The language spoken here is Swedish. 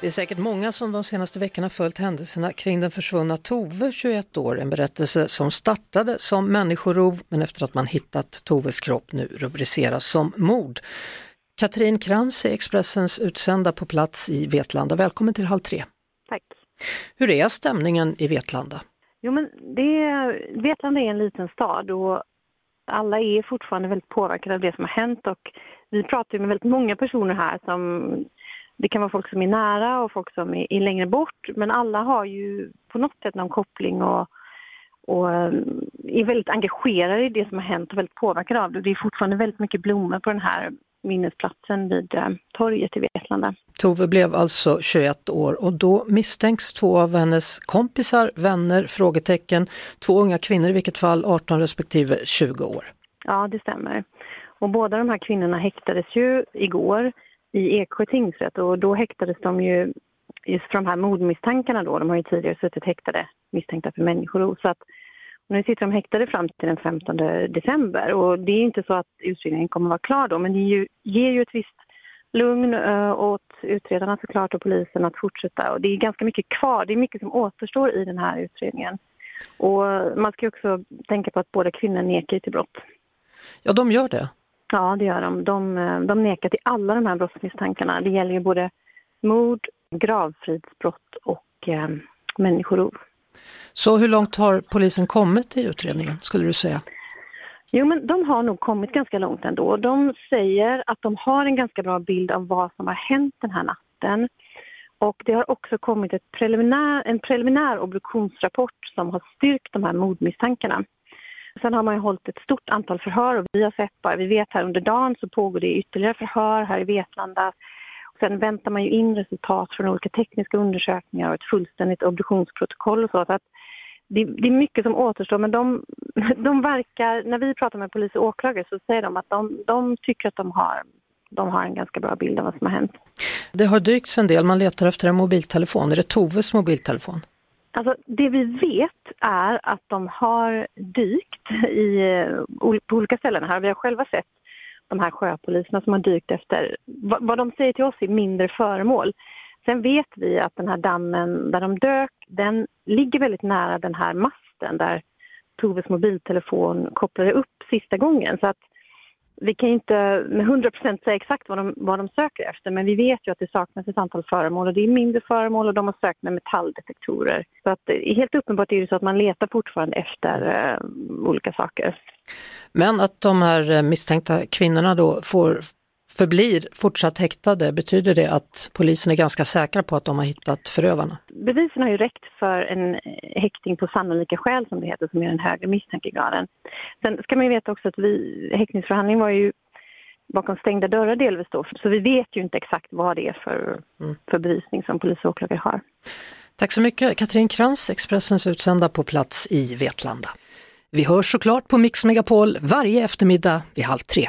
Det är säkert många som de senaste veckorna följt händelserna kring den försvunna Tove, 21 år, en berättelse som startade som människorov men efter att man hittat Toves kropp nu rubriceras som mord. Katrin Krantz är Expressens utsända på plats i Vetlanda. Välkommen till Halv tre. Tack. Hur är stämningen i Vetlanda? Jo, men det är, Vetlanda är en liten stad och alla är fortfarande väldigt påverkade av det som har hänt och vi pratar med väldigt många personer här som det kan vara folk som är nära och folk som är, är längre bort men alla har ju på något sätt någon koppling och, och eh, är väldigt engagerade i det som har hänt och väldigt påverkade av det. Det är fortfarande väldigt mycket blommor på den här minnesplatsen vid eh, torget i Vetlanda. Tove blev alltså 21 år och då misstänks två av hennes kompisar, vänner, frågetecken, två unga kvinnor i vilket fall 18 respektive 20 år. Ja, det stämmer. Och båda de här kvinnorna häktades ju igår i Eksjö tingsrätt och då häktades de ju just för de här mordmisstankarna då. De har ju tidigare suttit häktade misstänkta för människorov. Så att nu sitter de häktade fram till den 15 december och det är inte så att utredningen kommer att vara klar då men det ju, ger ju ett visst lugn åt utredarna såklart och polisen att fortsätta och det är ganska mycket kvar, det är mycket som återstår i den här utredningen. Och man ska också tänka på att båda kvinnorna nekar till brott. Ja, de gör det. Ja, det gör de. De, eh, de nekar till alla de här brottsmisstankarna. Det gäller ju både mord, gravfridsbrott och eh, människorov. Så hur långt har polisen kommit i utredningen skulle du säga? Jo, men de har nog kommit ganska långt ändå. De säger att de har en ganska bra bild av vad som har hänt den här natten. Och det har också kommit ett preliminär, en preliminär obduktionsrapport som har styrkt de här mordmisstankarna. Sen har man ju hållit ett stort antal förhör och vi har sett bara, vi vet här under dagen så pågår det ytterligare förhör här i Vetlanda. Sen väntar man ju in resultat från olika tekniska undersökningar och ett fullständigt obduktionsprotokoll och så. så att det, det, är mycket som återstår men de, de verkar, när vi pratar med polis och åklagare så säger de att de, de tycker att de har, de har en ganska bra bild av vad som har hänt. Det har dykts en del, man letar efter en mobiltelefon. Är det Toves mobiltelefon? Alltså, det vi vet är att de har dykt i, eh, på olika ställen här. Vi har själva sett de här sjöpoliserna som har dykt efter, vad, vad de säger till oss är mindre föremål. Sen vet vi att den här dammen där de dök, den ligger väldigt nära den här masten där Toves mobiltelefon kopplade upp sista gången. Så att vi kan inte med 100% säga exakt vad de, vad de söker efter men vi vet ju att det saknas ett antal föremål och det är mindre föremål och de har sökt med metalldetektorer. Så att eh, helt uppenbart är det så att man letar fortfarande efter eh, olika saker. Men att de här eh, misstänkta kvinnorna då får förblir fortsatt häktade, betyder det att polisen är ganska säkra på att de har hittat förövarna? Bevisen har ju räckt för en häktning på sannolika skäl som det heter, som är den högre misstankegraden. Sen ska man ju veta också att vi, häktningsförhandlingen var ju bakom stängda dörrar delvis då, så vi vet ju inte exakt vad det är för, mm. för bevisning som polis och åklagare har. Tack så mycket Katrin Krantz, Expressens utsända på plats i Vetlanda. Vi hörs såklart på Mix Megapol varje eftermiddag vid halv tre.